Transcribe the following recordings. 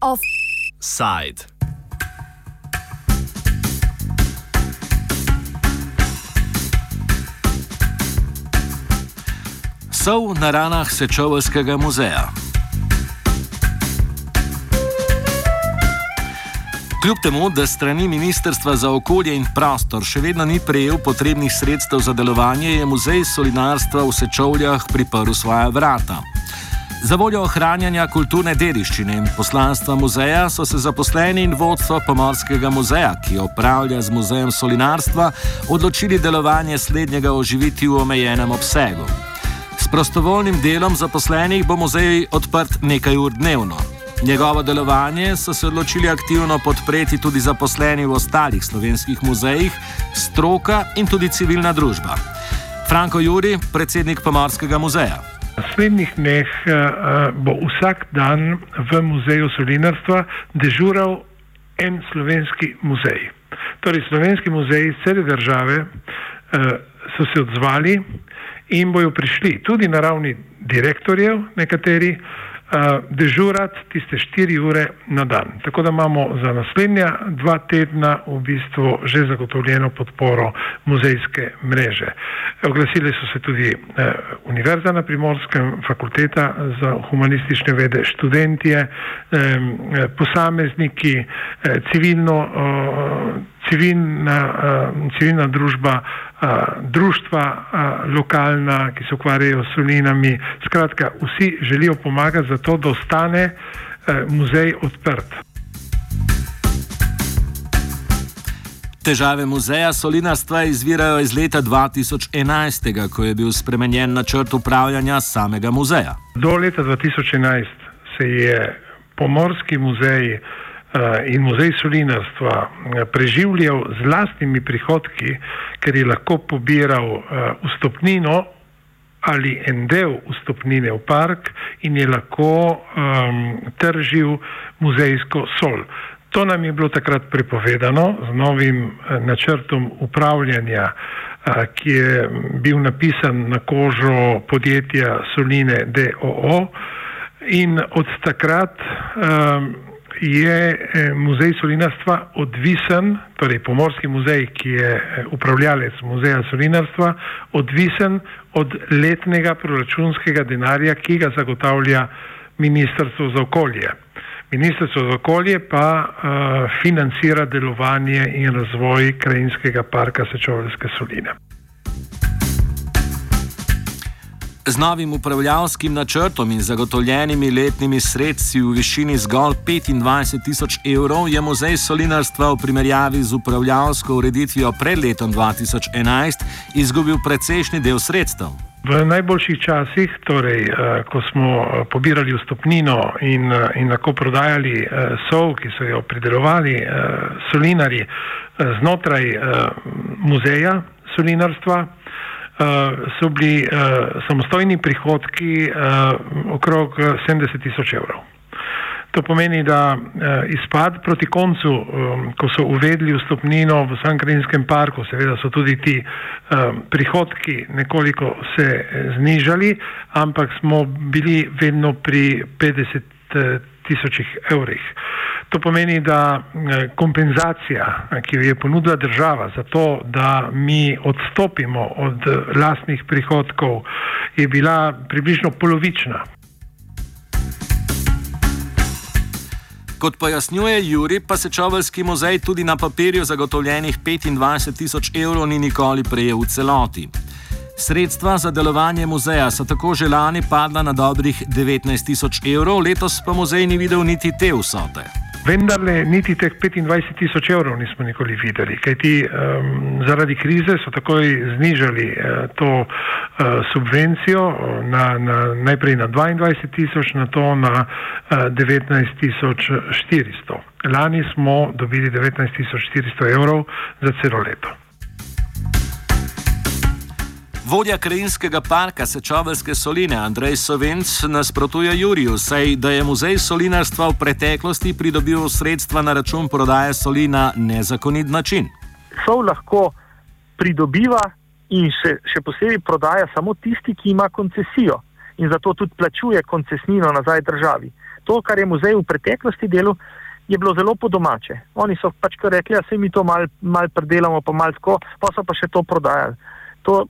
Offside. Sov na ranah Sečovalskega muzeja. Kljub temu, da strani Ministrstva za okolje in prostor še vedno ni prejel potrebnih sredstev za delovanje, je muzej solinarstva v Sečovljah priprl svoja vrata. Za voljo ohranjanja kulturne dediščine in poslanstva muzeja so se zaposleni in vodstvo Pomorskega muzeja, ki upravlja z muzejem solinarstva, odločili delovanje slednjega oživiti v omejenem obsegu. S prostovoljnim delom zaposlenih bo muzej odprt nekaj ur dnevno. Njegovo delovanje so se odločili aktivno podpreti tudi zaposleni v ostalih slovenskih muzejih, stroka in tudi civilna družba. Franko Juri, predsednik Pomorskega muzeja. V naslednjih dneh bo vsak dan v muzeju solinarstva dežural en slovenski muzej. Torej, slovenski muzeji iz cele države so se odzvali in bojo prišli tudi na ravni direktorjev, nekateri dežurati tiste štiri ure na dan. Tako da imamo za naslednja dva tedna v bistvu že zagotovljeno podporo muzejske mreže. Oglasili so se tudi eh, Univerza na Primorskem, Fakulteta za humanistične vede, študentje, eh, posamezniki, civilno, eh, civilna, eh, civilna družba, društva lokalna, ki se ukvarjajo s solinami. Skratka, vsi želijo pomagati za to, da ostane muzej odprt. Težave muzeja solinarstva izvirajo iz leta 2011, ko je bil spremenjen načrt upravljanja samega muzeja. Do leta 2011 se je pomorski muzej in muzej solinarstva eh, preživljal z lastnimi prihodki, ker je lahko pobiral eh, vstopnino ali en del vstopnine v park in je lahko um, tržil muzejsko sol. To nam je bilo takrat prepovedano z novim načrtom upravljanja, ki je bil napisan na kožo podjetja Soline DOO in od takrat um, je eh, muzej solinarstva odvisen, torej pomorski muzej, ki je eh, upravljalec muzeja solinarstva, odvisen od letnega proračunskega denarja, ki ga zagotavlja Ministrstvo za okolje. Ministrstvo za okolje pa uh, financira delovanje in razvoj krajinskega parka Sečoveljske soline. Z novim upravljalskim načrtom in zagotovljenimi letnimi sredstvi v višini zgolj 25 tisoč evrov je muzej solinarstva v primerjavi z upravljalsko ureditvijo pred letom 2011 izgubil precejšnji del sredstev. V najboljših časih, torej, eh, ko smo eh, pobirali vstopnino in, eh, in lahko prodajali sol, ki so jo pridelovali solinari znotraj muzeja solinarstva, so bili uh, samostojni prihodki uh, okrog 70 tisoč evrov. To pomeni, da izpad proti koncu, ko so uvedli vstopnino v Sankarinskem parku, seveda so tudi ti prihodki nekoliko se znižali, ampak smo bili vedno pri 50 tisočih evrih. To pomeni, da eh, kompenzacija, ki jo je ponudila država za to, da mi odstopimo od lastnih prihodkov, je bila približno polovična. Kot pojasnjuje Juri, pa se Čovelski muzej tudi na papirju zagotovljenih 25 tisoč evrov ni nikoli prejel v celoti. Sredstva za delovanje muzeja so tako že lani padla na dobrih 19 tisoč evrov, letos pa muzej ni videl niti te vsote. Vendar le niti teh 25 tisoč evrov nismo nikoli videli, kajti um, zaradi krize so takoj znižali uh, to uh, subvencijo na, na, najprej na 22 tisoč, na to na uh, 19 tisoč 400. Lani smo dobili 19 tisoč 400 evrov za celo leto. Vodja krajinskega parka Sečovelske soline Andrej Sovenc nasprotuje Juriju, saj da je muzej solinarstva v preteklosti pridobil sredstva na račun prodaje soli na nezakonit način. Sol lahko pridobiva in še, še posebej prodaja samo tisti, ki ima koncesijo in zato tudi plačuje koncesnino nazaj državi. To, kar je muzej v preteklosti delo, je bilo zelo po domače. Oni so pač rekli, da ja, se mi to mal, mal predelamo, pa mal tako, pa so pa še to prodajali. To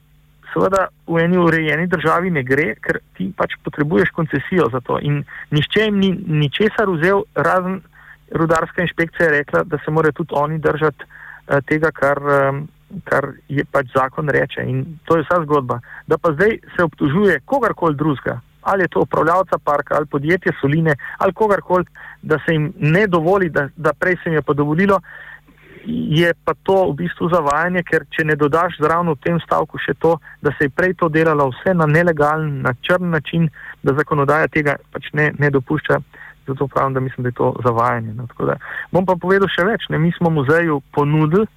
seveda v eni urejeni državi ne gre, ker ti pač potrebuješ koncesijo za to in nišče jim ni ničesar vzel, razen rudarska inšpekcija je rekla, da se morajo tudi oni držati uh, tega, kar. Um, kar je pač zakon reče. In to je vsa zgodba. Da pa zdaj se obtužuje kogarkoli drugega, ali je to upravljavca parka, ali podjetje Soline, ali kogarkoli, da se jim ne dovoli, da, da prej se jim je pa dovolilo, je pa to v bistvu zavajanje, ker če ne dodaš zraven v tem stavku še to, da se je prej to delalo vse na nelegalen, na črn način, da zakonodaja tega pač ne, ne dopušča. Zato pravim, da mislim, da je to zavajanje. No, da, bom pa povedal še več. Ne, mi smo muzeju ponudili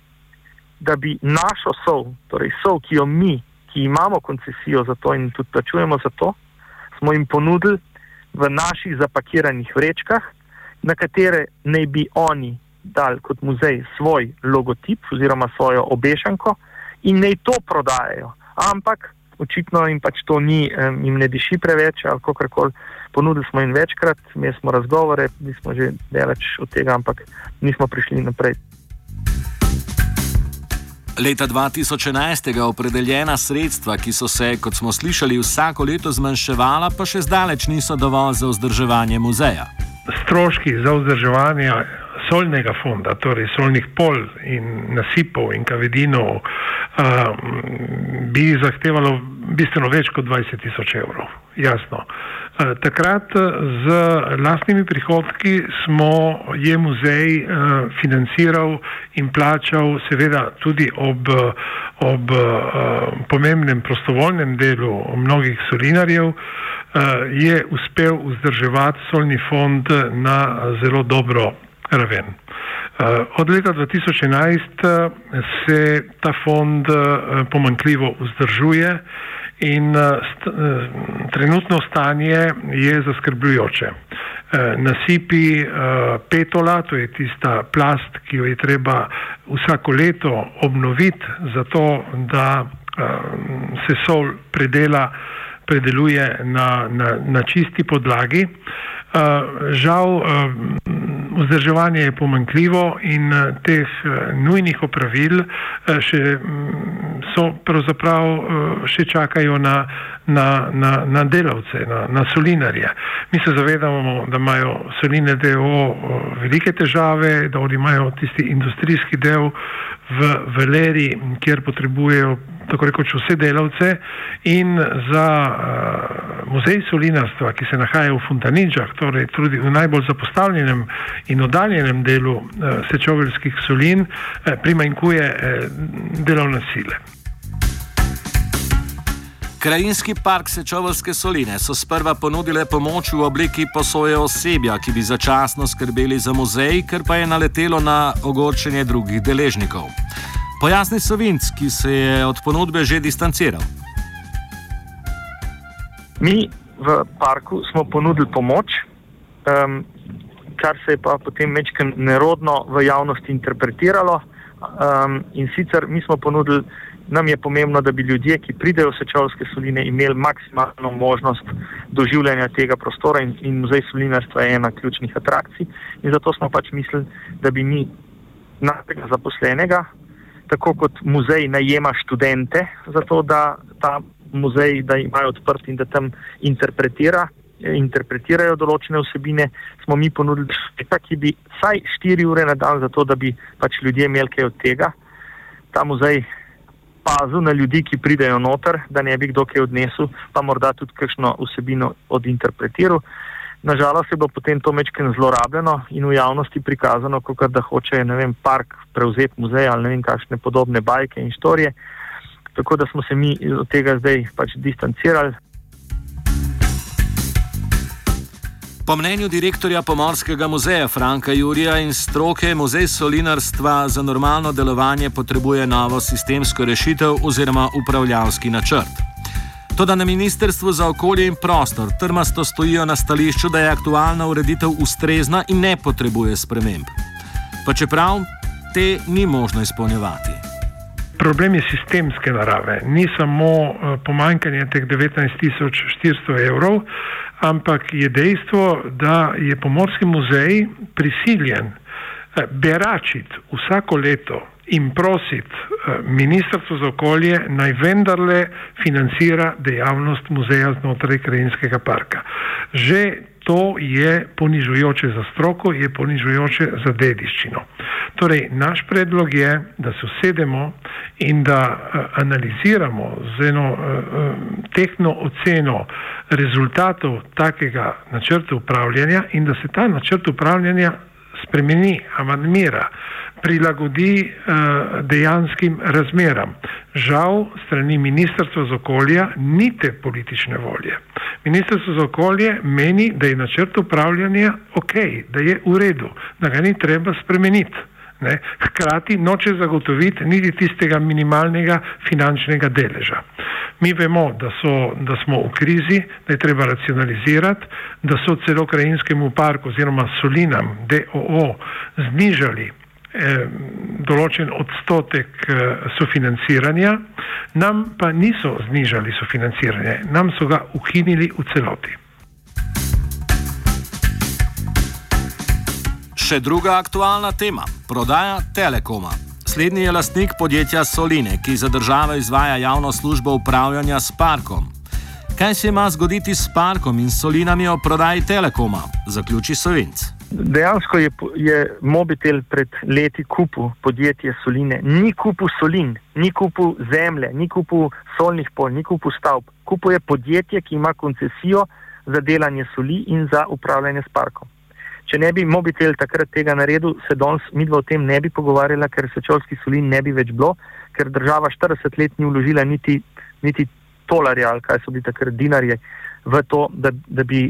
da bi našo sol, torej sol, ki jo mi, ki imamo koncesijo za to in tudi plačujemo za to, smo jim ponudili v naših zapakiranih vrečkah, na katere naj bi oni dali kot muzej svoj logotip oziroma svojo obešanko in naj to prodajajo. Ampak očitno jim pač to ni, jim ne diši preveč ali kako koli. Ponudili smo jim večkrat, imeli smo razgovore, nismo že daleč od tega, ampak nismo prišli naprej. Leta 2011 je opredeljena sredstva, ki so se, kot smo slišali, vsako leto zmanjševala, pa še zdaleč niso dovolj za vzdrževanje muzeja. Stroški za vzdrževanje solnega fonda, torej solnih pol in nasipov in kavedinov, uh, bi zahtevalo bistveno več kot 20 tisoč evrov. Jasno. Uh, takrat z lastnimi prihodki smo je muzej uh, financiral in plačal, seveda tudi ob, ob uh, pomembnem prostovoljnem delu mnogih solinarjev, uh, je uspel vzdrževati solni fond na zelo dobro raven. Eh, od leta 2011 eh, se ta fond eh, pomankljivo vzdržuje in trenutno stanje je zaskrbljujoče. Nasipi petola, to je tista plast, ki jo je treba vsako leto obnoviti, zato da se sol predela, predeluje na, na, na čisti podlagi. Žal vzdrževanje je pomankljivo in uh, teh uh, nujnih opravil uh, še, um, so pravzaprav še čakajo na, na, na, na delavce, na, na solinarje. Mi se zavedamo, da imajo soline DO velike težave, da oni imajo tisti industrijski del v Valeri, kjer potrebujejo tako rekoč vse delavce in za uh, muzej solinarstva, ki se nahaja v Fontanidžah, torej tudi v najbolj zapostavljenem in oddaljenem delu uh, sečoveljskih solin, uh, primanjkuje uh, delovne sile. Krajinski park Sečovalske soline so sprva ponudile pomoč v obliki posoje osebja, ki bi začasno skrbeli za muzej, ker pa je naletelo na ogorčenje drugih deležnikov. Pojasni Sovinc, ki se je od ponudbe že distanciral. Mi v parku smo ponudili pomoč, um, kar se je pa potem večkrat nerodno v javnosti interpretiralo. Um, in sicer mi smo ponudili, nam je pomembno, da bi ljudje, ki pridejo v sečovske soline, imeli maksimalno možnost doživljanja tega prostora in, in muzej solinarstva je ena ključnih atrakcij. In zato smo pač mislili, da bi mi našega zaposlenega tako kot muzej najema študente, zato da ta muzej da imajo odprt in da tam interpretira, interpretirajo določene vsebine, smo mi ponudili človeka, ki bi vsaj 4 ure na dan, zato da bi pač ljudje imeli kaj od tega. Ta muzej pazil na ljudi, ki pridejo noter, da ne bi kdo kaj odnesel, pa morda tudi kakšno vsebino odinterpretiral. Nažalost je bilo potem to mečken zlorabljeno in v javnosti prikazano, kot da hoče vem, park prevzeti muzej ali ne vem kakšne podobne bajke in štorije. Tako da smo se mi od tega zdaj pač distancirali. Po mnenju direktorja Pomorskega muzeja Franka Jurija in stroke, muzej solinarstva za normalno delovanje potrebuje novo sistemsko rešitev oziroma upravljavski načrt. Toda na Ministrstvu za okolje in prostor trmasto stojijo na stališču, da je aktualna ureditev ustrezna in ne potrebuje sprememb. Pa čeprav te ni možno izpolnjevati. problem je sistemske narave, ni samo uh, pomankanje teh 19.400 evrov, ampak je dejstvo, da je Pomorski muzej prisiljen uh, beračiti vsako leto in prositi uh, Ministrstvo za okolje naj vendarle financira dejavnost muzeja znotraj krajinskega parka. Že to je ponižujoče za stroko, je ponižujoče za dediščino. Torej, naš predlog je, da se usedemo in da uh, analiziramo z eno uh, tehno oceno rezultatov takega načrta upravljanja in da se ta načrt upravljanja spremeni, amandmira, prilagodi uh, dejanskim razmeram. Žal, strani Ministrstva za okolje ni te politične volje. Ministrstvo za okolje meni, da je načrt upravljanja ok, da je v redu, da ga ni treba spremeniti. Ne? Hkrati noče zagotoviti niti tistega minimalnega finančnega deleža. Mi vemo, da, so, da smo v krizi, da je treba racionalizirati, da so celo krajinskemu parku oziroma solinam DOO znižali eh, določen odstotek eh, sofinanciranja, nam pa niso znižali sofinanciranje, nam so ga ukinili v celoti. Še druga aktualna tema: prodaja Telekoma. Slednji je lastnik podjetja Soline, ki za državo izvaja javno službo upravljanja s parkom. Kaj se ima zgoditi s parkom in solinami o prodaji Telekoma? Zaključi Sovinc. Dejansko je, je mobitel pred leti kupil podjetje Soline. Ni kupil solin, ni kupil zemlje, ni kupil solnih pol, ni kupil stavb. Kupil je podjetje, ki ima koncesijo za delanje soli in za upravljanje s parkom. Če ne bi mobitel takrat tega naredil, se danes mi dva o tem ne bi pogovarjala, ker se čovski solin ne bi več bilo, ker država 40 let ni vložila niti, niti tolarja ali kaj so bili takrat dinarje v to, da, da, bi,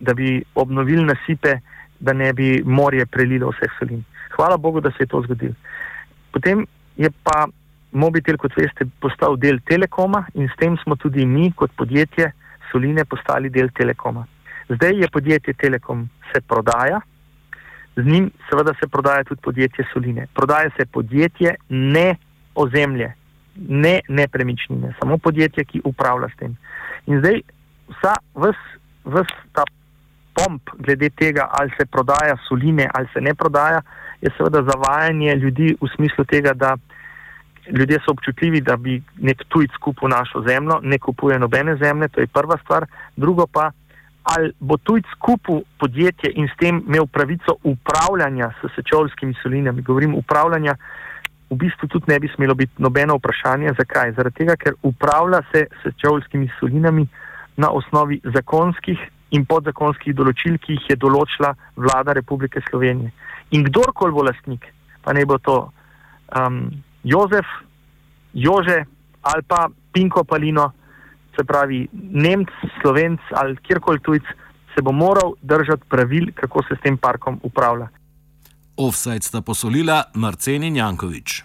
da bi obnovili nasipe, da ne bi morje prelilo vseh solin. Hvala Bogu, da se je to zgodilo. Potem je pa mobitel, kot veste, postal del telekoma in s tem smo tudi mi kot podjetje soline postali del telekoma. Zdaj je podjetje Telekom se prodaja, z njim seveda se prodaja tudi podjetje Soline. Prodaja se podjetje, ne ozemlje, ne nepremičnine, samo podjetje, ki upravlja s tem. In zdaj vsa, ves, ves ta pomp glede tega, ali se prodaja Soline ali se ne prodaja, je seveda zavajanje ljudi v smislu tega, da ljudje so občutljivi, da bi nek tujc kupil našo zemljo, ne kupuje nobene zemlje, to je prva stvar. Drugo pa, ali bo tujc kupil podjetje in s tem imel pravico upravljanja s sečovskimi solinami. Govorim upravljanja, v bistvu tudi ne bi smelo biti nobeno vprašanje. Zakaj? Zaradi tega, ker upravlja se sečovskimi solinami na osnovi zakonskih in podzakonskih določil, ki jih je določila vlada Republike Slovenije. In kdorkoli bo lastnik, pa ne bo to um, Jozef, Jože ali pa Pinko Palino, se pravi Nemc, Slovenc ali kjerkoli tujc, se bo moral držati pravil, kako se s tem parkom upravlja. Offside sta posolila Marceni Jankovič.